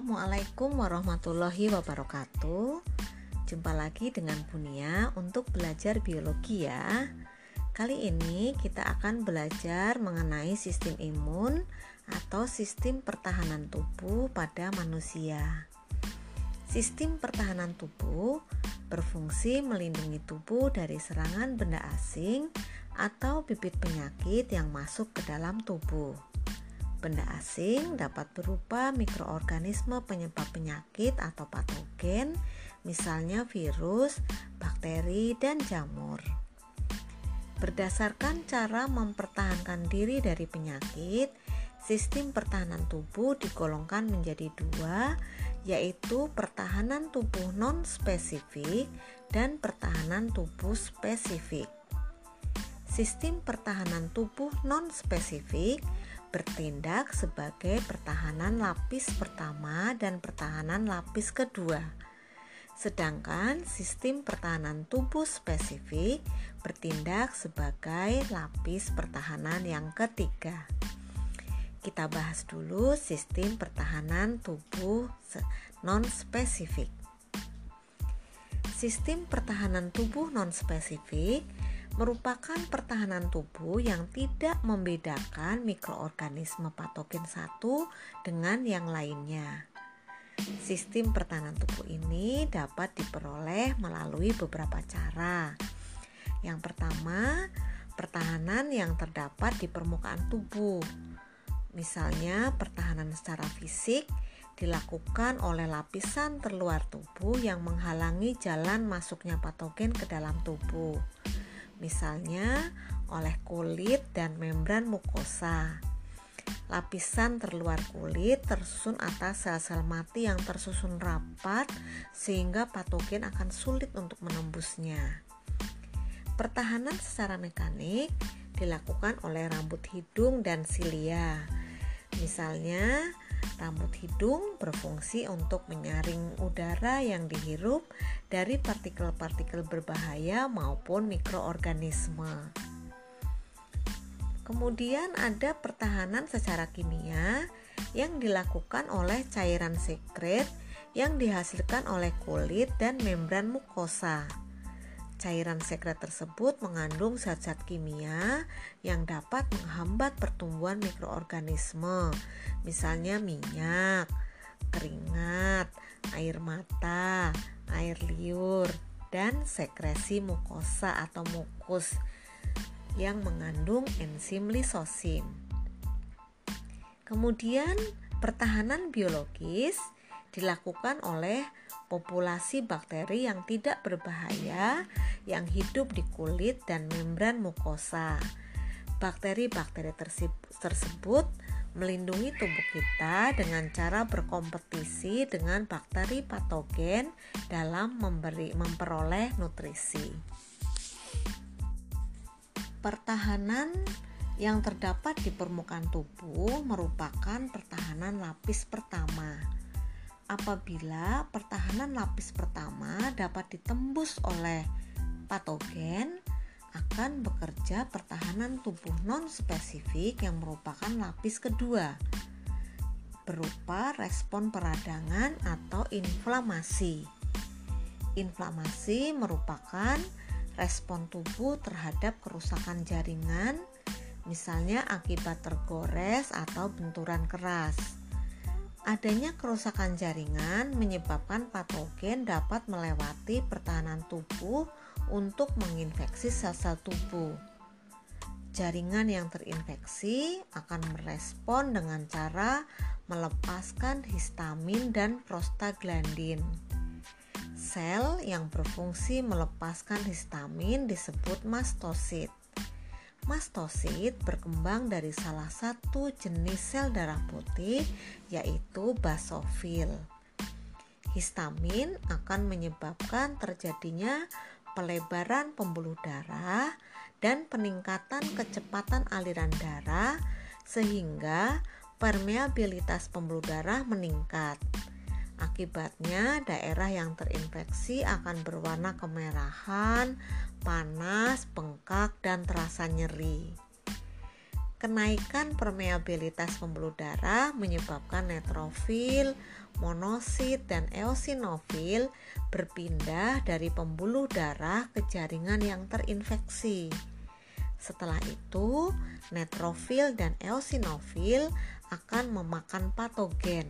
Assalamualaikum warahmatullahi wabarakatuh. Jumpa lagi dengan Bunia untuk belajar biologi ya. Kali ini kita akan belajar mengenai sistem imun atau sistem pertahanan tubuh pada manusia. Sistem pertahanan tubuh berfungsi melindungi tubuh dari serangan benda asing atau bibit penyakit yang masuk ke dalam tubuh. Benda asing dapat berupa mikroorganisme penyebab penyakit atau patogen, misalnya virus, bakteri, dan jamur. Berdasarkan cara mempertahankan diri dari penyakit, sistem pertahanan tubuh digolongkan menjadi dua, yaitu pertahanan tubuh non-spesifik dan pertahanan tubuh spesifik. Sistem pertahanan tubuh non-spesifik bertindak sebagai pertahanan lapis pertama dan pertahanan lapis kedua. Sedangkan sistem pertahanan tubuh spesifik bertindak sebagai lapis pertahanan yang ketiga. Kita bahas dulu sistem pertahanan tubuh non-spesifik. Sistem pertahanan tubuh non-spesifik merupakan pertahanan tubuh yang tidak membedakan mikroorganisme patogen satu dengan yang lainnya. Sistem pertahanan tubuh ini dapat diperoleh melalui beberapa cara. Yang pertama, pertahanan yang terdapat di permukaan tubuh. Misalnya, pertahanan secara fisik dilakukan oleh lapisan terluar tubuh yang menghalangi jalan masuknya patogen ke dalam tubuh misalnya oleh kulit dan membran mukosa. Lapisan terluar kulit tersusun atas sel-sel mati yang tersusun rapat sehingga patogen akan sulit untuk menembusnya. Pertahanan secara mekanik dilakukan oleh rambut hidung dan silia. Misalnya, Rambut hidung berfungsi untuk menyaring udara yang dihirup dari partikel-partikel berbahaya maupun mikroorganisme. Kemudian ada pertahanan secara kimia yang dilakukan oleh cairan sekret yang dihasilkan oleh kulit dan membran mukosa. Cairan sekret tersebut mengandung zat-zat kimia yang dapat menghambat pertumbuhan mikroorganisme, misalnya minyak, keringat, air mata, air liur, dan sekresi mukosa atau mukus yang mengandung enzim lisosim. Kemudian, pertahanan biologis dilakukan oleh populasi bakteri yang tidak berbahaya yang hidup di kulit dan membran mukosa. Bakteri-bakteri tersebut melindungi tubuh kita dengan cara berkompetisi dengan bakteri patogen dalam memberi memperoleh nutrisi. Pertahanan yang terdapat di permukaan tubuh merupakan pertahanan lapis pertama apabila pertahanan lapis pertama dapat ditembus oleh patogen akan bekerja pertahanan tubuh non spesifik yang merupakan lapis kedua berupa respon peradangan atau inflamasi. Inflamasi merupakan respon tubuh terhadap kerusakan jaringan, misalnya akibat tergores atau benturan keras. Adanya kerusakan jaringan menyebabkan patogen dapat melewati pertahanan tubuh untuk menginfeksi sel-sel tubuh. Jaringan yang terinfeksi akan merespon dengan cara melepaskan histamin dan prostaglandin. Sel yang berfungsi melepaskan histamin disebut mastosit. Mastosit berkembang dari salah satu jenis sel darah putih yaitu basofil. Histamin akan menyebabkan terjadinya pelebaran pembuluh darah dan peningkatan kecepatan aliran darah sehingga permeabilitas pembuluh darah meningkat. Akibatnya, daerah yang terinfeksi akan berwarna kemerahan, panas, bengkak, dan terasa nyeri. kenaikan permeabilitas pembuluh darah menyebabkan neutrofil, monosit, dan eosinofil berpindah dari pembuluh darah ke jaringan yang terinfeksi. Setelah itu, neutrofil dan eosinofil akan memakan patogen,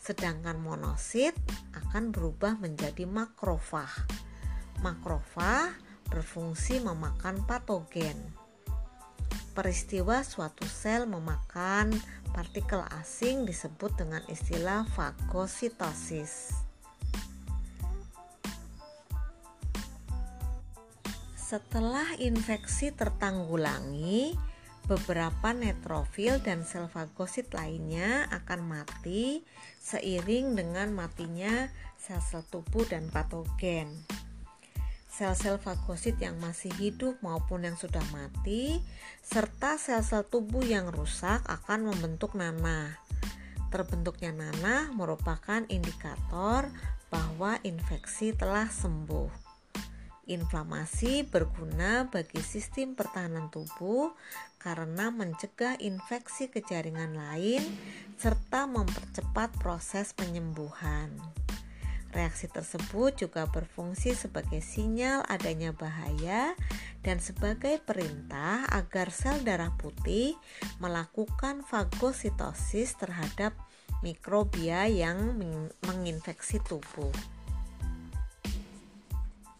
sedangkan monosit akan berubah menjadi makrofag. Makrofag berfungsi memakan patogen. Peristiwa suatu sel memakan partikel asing disebut dengan istilah fagositosis. Setelah infeksi tertanggulangi, beberapa neutrofil dan sel fagosit lainnya akan mati seiring dengan matinya sel-sel tubuh dan patogen. Sel-sel fagosit yang masih hidup maupun yang sudah mati, serta sel-sel tubuh yang rusak akan membentuk nanah. Terbentuknya nanah merupakan indikator bahwa infeksi telah sembuh. Inflamasi berguna bagi sistem pertahanan tubuh karena mencegah infeksi ke jaringan lain serta mempercepat proses penyembuhan. Reaksi tersebut juga berfungsi sebagai sinyal adanya bahaya dan sebagai perintah agar sel darah putih melakukan fagositosis terhadap mikrobia yang menginfeksi tubuh.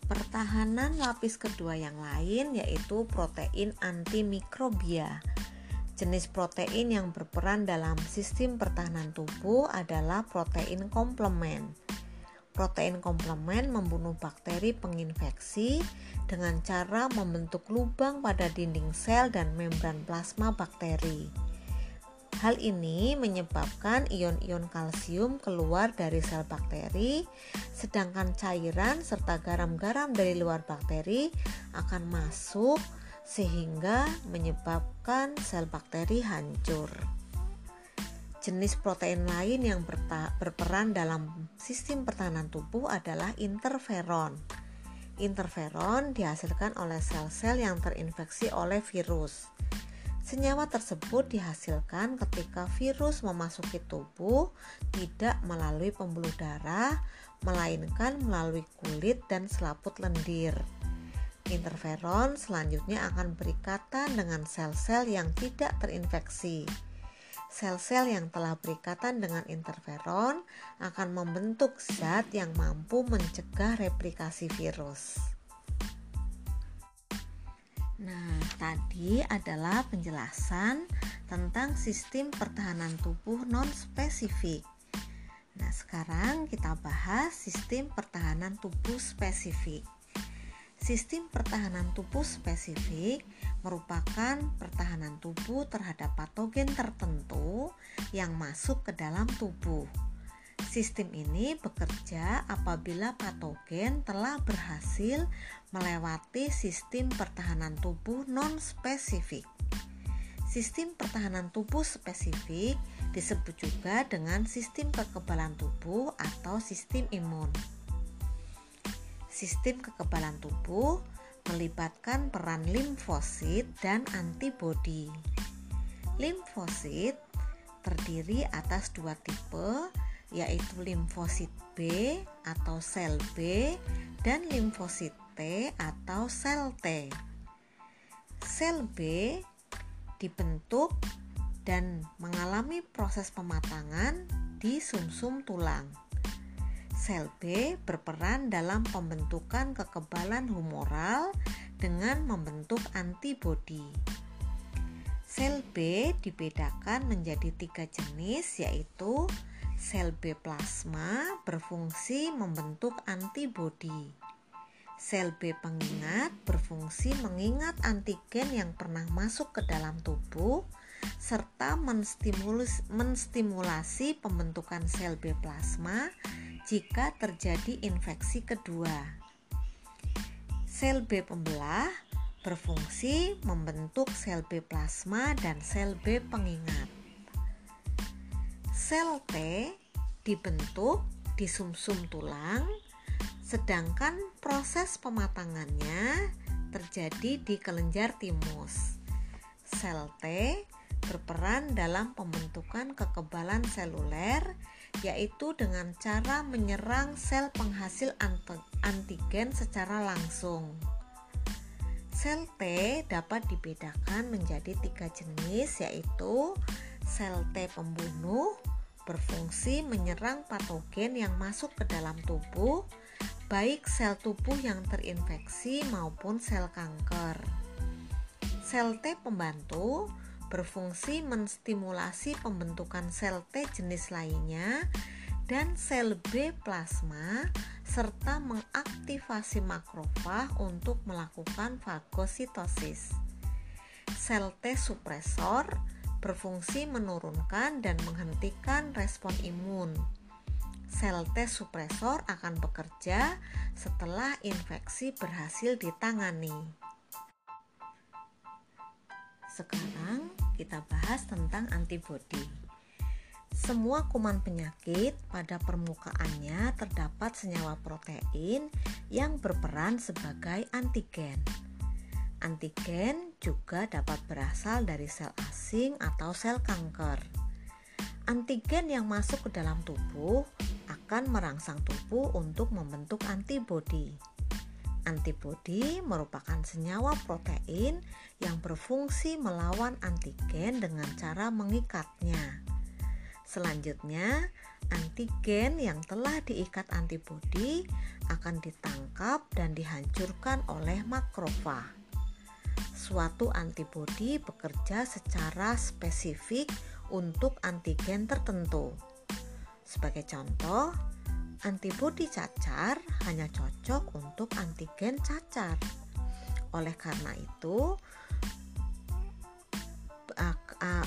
Pertahanan lapis kedua yang lain yaitu protein antimikrobia. Jenis protein yang berperan dalam sistem pertahanan tubuh adalah protein komplement. Protein komplement membunuh bakteri penginfeksi dengan cara membentuk lubang pada dinding sel dan membran plasma bakteri. Hal ini menyebabkan ion-ion kalsium keluar dari sel bakteri, sedangkan cairan serta garam-garam dari luar bakteri akan masuk sehingga menyebabkan sel bakteri hancur. Jenis protein lain yang berperan dalam sistem pertahanan tubuh adalah interferon. Interferon dihasilkan oleh sel-sel yang terinfeksi oleh virus. Senyawa tersebut dihasilkan ketika virus memasuki tubuh tidak melalui pembuluh darah, melainkan melalui kulit dan selaput lendir. Interferon selanjutnya akan berikatan dengan sel-sel yang tidak terinfeksi. Sel-sel yang telah berikatan dengan interferon akan membentuk zat yang mampu mencegah replikasi virus. Nah, tadi adalah penjelasan tentang sistem pertahanan tubuh non-spesifik. Nah, sekarang kita bahas sistem pertahanan tubuh spesifik. Sistem pertahanan tubuh spesifik merupakan pertahanan tubuh terhadap patogen tertentu yang masuk ke dalam tubuh. Sistem ini bekerja apabila patogen telah berhasil melewati sistem pertahanan tubuh non-spesifik. Sistem pertahanan tubuh spesifik disebut juga dengan sistem kekebalan tubuh atau sistem imun. Sistem kekebalan tubuh melibatkan peran limfosit dan antibodi. Limfosit terdiri atas dua tipe, yaitu limfosit B atau sel B dan limfosit T atau sel T. Sel B dibentuk dan mengalami proses pematangan di sumsum -sum tulang. Sel B berperan dalam pembentukan kekebalan humoral dengan membentuk antibodi. Sel B dibedakan menjadi tiga jenis yaitu sel B plasma berfungsi membentuk antibodi Sel B pengingat berfungsi mengingat antigen yang pernah masuk ke dalam tubuh serta menstimulasi pembentukan sel B plasma jika terjadi infeksi kedua. Sel B pembelah berfungsi membentuk sel B plasma dan sel B pengingat. Sel T dibentuk di sumsum -sum tulang sedangkan proses pematangannya terjadi di kelenjar timus. sel T berperan dalam pembentukan kekebalan seluler yaitu dengan cara menyerang sel penghasil antigen secara langsung. Sel T dapat dibedakan menjadi tiga jenis yaitu sel T pembunuh berfungsi menyerang patogen yang masuk ke dalam tubuh baik sel tubuh yang terinfeksi maupun sel kanker. Sel T pembantu berfungsi menstimulasi pembentukan sel T jenis lainnya dan sel B plasma serta mengaktifasi makrofag untuk melakukan fagositosis. Sel T supresor berfungsi menurunkan dan menghentikan respon imun sel T supresor akan bekerja setelah infeksi berhasil ditangani. Sekarang kita bahas tentang antibodi. Semua kuman penyakit pada permukaannya terdapat senyawa protein yang berperan sebagai antigen. Antigen juga dapat berasal dari sel asing atau sel kanker. Antigen yang masuk ke dalam tubuh akan merangsang tubuh untuk membentuk antibodi. Antibodi merupakan senyawa protein yang berfungsi melawan antigen dengan cara mengikatnya. Selanjutnya, antigen yang telah diikat antibodi akan ditangkap dan dihancurkan oleh makrofag. Suatu antibodi bekerja secara spesifik untuk antigen tertentu. Sebagai contoh, antibodi cacar hanya cocok untuk antigen cacar. Oleh karena itu,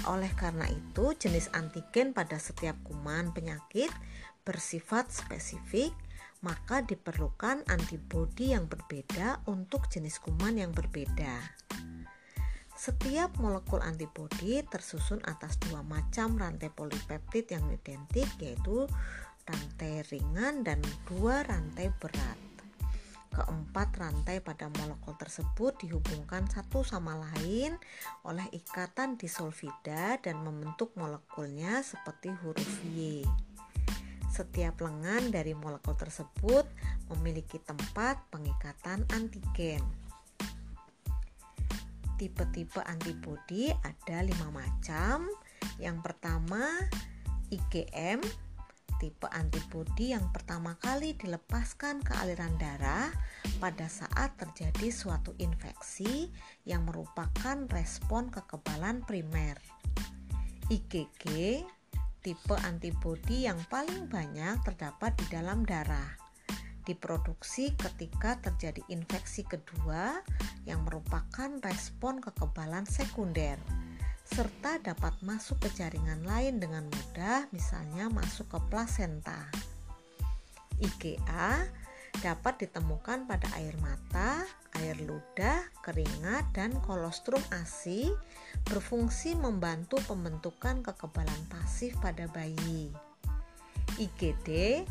oleh karena itu, jenis antigen pada setiap kuman penyakit bersifat spesifik, maka diperlukan antibodi yang berbeda untuk jenis kuman yang berbeda. Setiap molekul antibodi tersusun atas dua macam rantai polipeptid yang identik yaitu rantai ringan dan dua rantai berat. Keempat rantai pada molekul tersebut dihubungkan satu sama lain oleh ikatan disolvida dan membentuk molekulnya seperti huruf Y. Setiap lengan dari molekul tersebut memiliki tempat pengikatan antigen. Tipe-tipe antibodi ada lima macam. Yang pertama IgM, tipe antibodi yang pertama kali dilepaskan ke aliran darah pada saat terjadi suatu infeksi yang merupakan respon kekebalan primer. IgG, tipe antibodi yang paling banyak terdapat di dalam darah diproduksi ketika terjadi infeksi kedua yang merupakan respon kekebalan sekunder serta dapat masuk ke jaringan lain dengan mudah, misalnya masuk ke plasenta. IgA dapat ditemukan pada air mata, air ludah, keringat, dan kolostrum ASI berfungsi membantu pembentukan kekebalan pasif pada bayi. IgD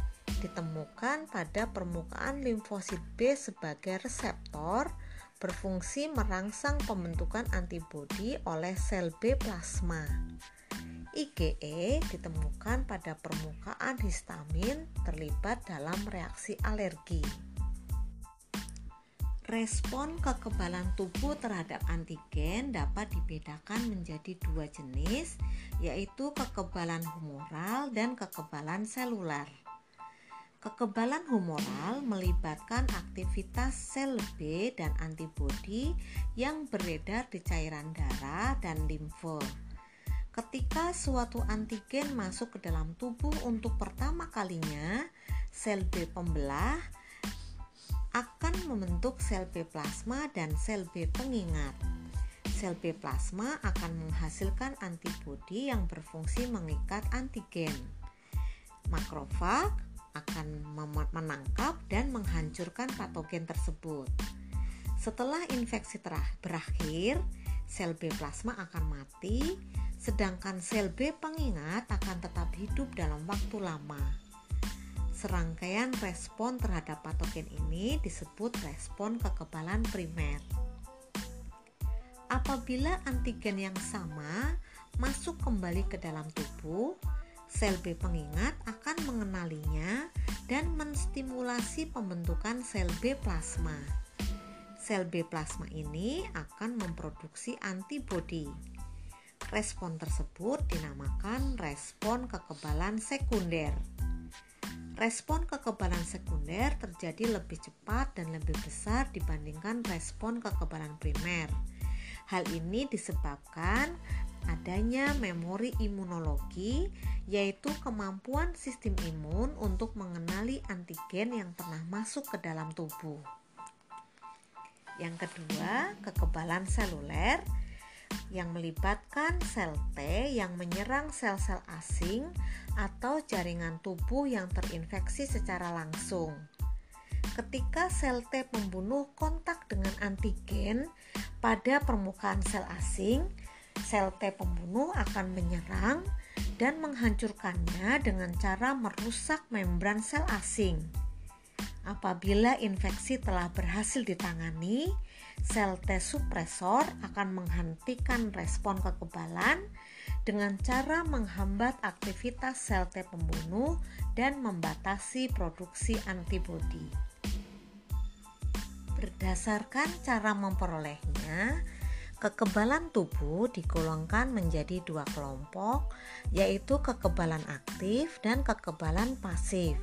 ditemukan pada permukaan limfosit B sebagai reseptor berfungsi merangsang pembentukan antibodi oleh sel B plasma. IgE ditemukan pada permukaan histamin terlibat dalam reaksi alergi. Respon kekebalan tubuh terhadap antigen dapat dibedakan menjadi dua jenis, yaitu kekebalan humoral dan kekebalan seluler. Kekebalan humoral melibatkan aktivitas sel B dan antibodi yang beredar di cairan darah dan limfe. Ketika suatu antigen masuk ke dalam tubuh untuk pertama kalinya, sel B pembelah akan membentuk sel B plasma dan sel B pengingat. Sel B plasma akan menghasilkan antibodi yang berfungsi mengikat antigen. Makrofag akan menangkap dan menghancurkan patogen tersebut. Setelah infeksi berakhir, sel B plasma akan mati, sedangkan sel B pengingat akan tetap hidup dalam waktu lama. Serangkaian respon terhadap patogen ini disebut respon kekebalan primer. apabila antigen yang sama masuk kembali ke dalam tubuh, sel B pengingat akan mengenalinya dan menstimulasi pembentukan sel B plasma. Sel B plasma ini akan memproduksi antibodi. Respon tersebut dinamakan respon kekebalan sekunder. Respon kekebalan sekunder terjadi lebih cepat dan lebih besar dibandingkan respon kekebalan primer. Hal ini disebabkan adanya memori imunologi, yaitu kemampuan sistem imun untuk mengenali antigen yang pernah masuk ke dalam tubuh. Yang kedua, kekebalan seluler yang melibatkan sel T yang menyerang sel-sel asing atau jaringan tubuh yang terinfeksi secara langsung. Ketika sel T membunuh kontak dengan antigen pada permukaan sel asing, sel T pembunuh akan menyerang dan menghancurkannya dengan cara merusak membran sel asing. Apabila infeksi telah berhasil ditangani, sel T supresor akan menghentikan respon kekebalan dengan cara menghambat aktivitas sel T pembunuh dan membatasi produksi antibodi. Berdasarkan cara memperolehnya, Kekebalan tubuh digolongkan menjadi dua kelompok, yaitu kekebalan aktif dan kekebalan pasif.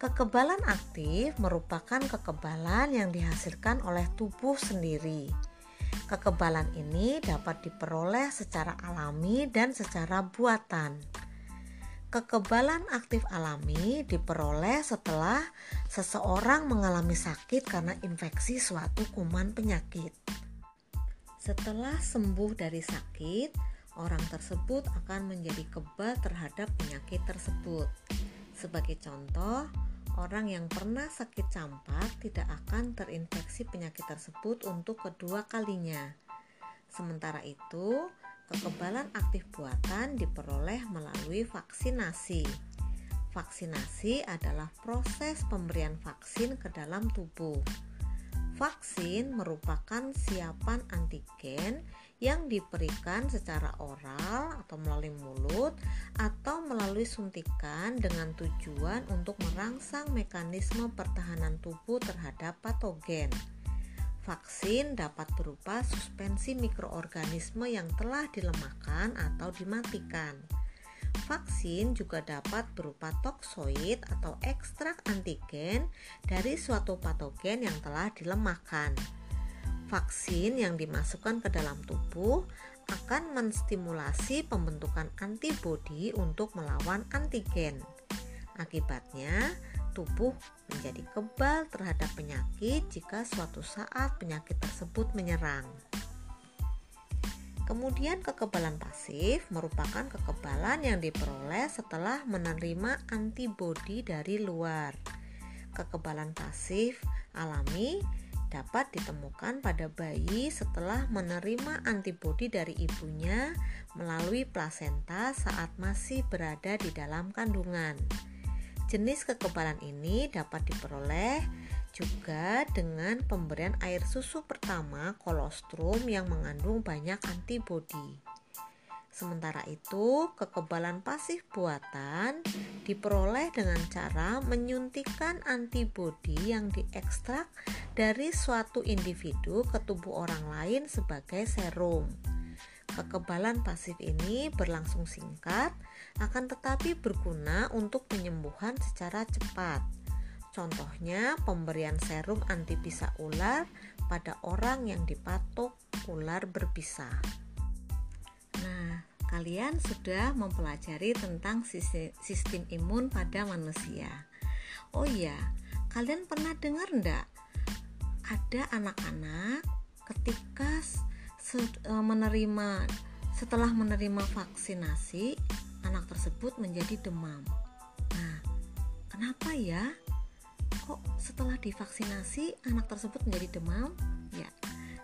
Kekebalan aktif merupakan kekebalan yang dihasilkan oleh tubuh sendiri. Kekebalan ini dapat diperoleh secara alami dan secara buatan. Kekebalan aktif alami diperoleh setelah seseorang mengalami sakit karena infeksi suatu kuman penyakit. Setelah sembuh dari sakit, orang tersebut akan menjadi kebal terhadap penyakit tersebut. Sebagai contoh, orang yang pernah sakit campak tidak akan terinfeksi penyakit tersebut untuk kedua kalinya. Sementara itu, kekebalan aktif buatan diperoleh melalui vaksinasi. Vaksinasi adalah proses pemberian vaksin ke dalam tubuh. Vaksin merupakan siapan antigen yang diberikan secara oral atau melalui mulut atau melalui suntikan dengan tujuan untuk merangsang mekanisme pertahanan tubuh terhadap patogen. Vaksin dapat berupa suspensi mikroorganisme yang telah dilemahkan atau dimatikan Vaksin juga dapat berupa toksoid atau ekstrak antigen dari suatu patogen yang telah dilemahkan. Vaksin yang dimasukkan ke dalam tubuh akan menstimulasi pembentukan antibodi untuk melawan antigen. Akibatnya, tubuh menjadi kebal terhadap penyakit jika suatu saat penyakit tersebut menyerang. Kemudian kekebalan pasif merupakan kekebalan yang diperoleh setelah menerima antibodi dari luar. Kekebalan pasif alami dapat ditemukan pada bayi setelah menerima antibodi dari ibunya melalui plasenta saat masih berada di dalam kandungan. Jenis kekebalan ini dapat diperoleh juga dengan pemberian air susu pertama kolostrum yang mengandung banyak antibodi. Sementara itu, kekebalan pasif buatan diperoleh dengan cara menyuntikkan antibodi yang diekstrak dari suatu individu ke tubuh orang lain sebagai serum. Kekebalan pasif ini berlangsung singkat, akan tetapi berguna untuk penyembuhan secara cepat. Contohnya pemberian serum anti bisa ular pada orang yang dipatok ular berbisa. Nah, kalian sudah mempelajari tentang sistem imun pada manusia. Oh iya, kalian pernah dengar enggak? Ada anak-anak ketika e, menerima setelah menerima vaksinasi, anak tersebut menjadi demam. Nah, kenapa ya? Kok setelah divaksinasi anak tersebut menjadi demam? Ya,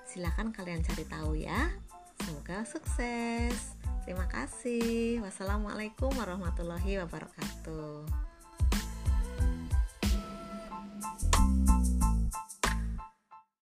silahkan kalian cari tahu ya. Semoga sukses. Terima kasih. Wassalamualaikum warahmatullahi wabarakatuh.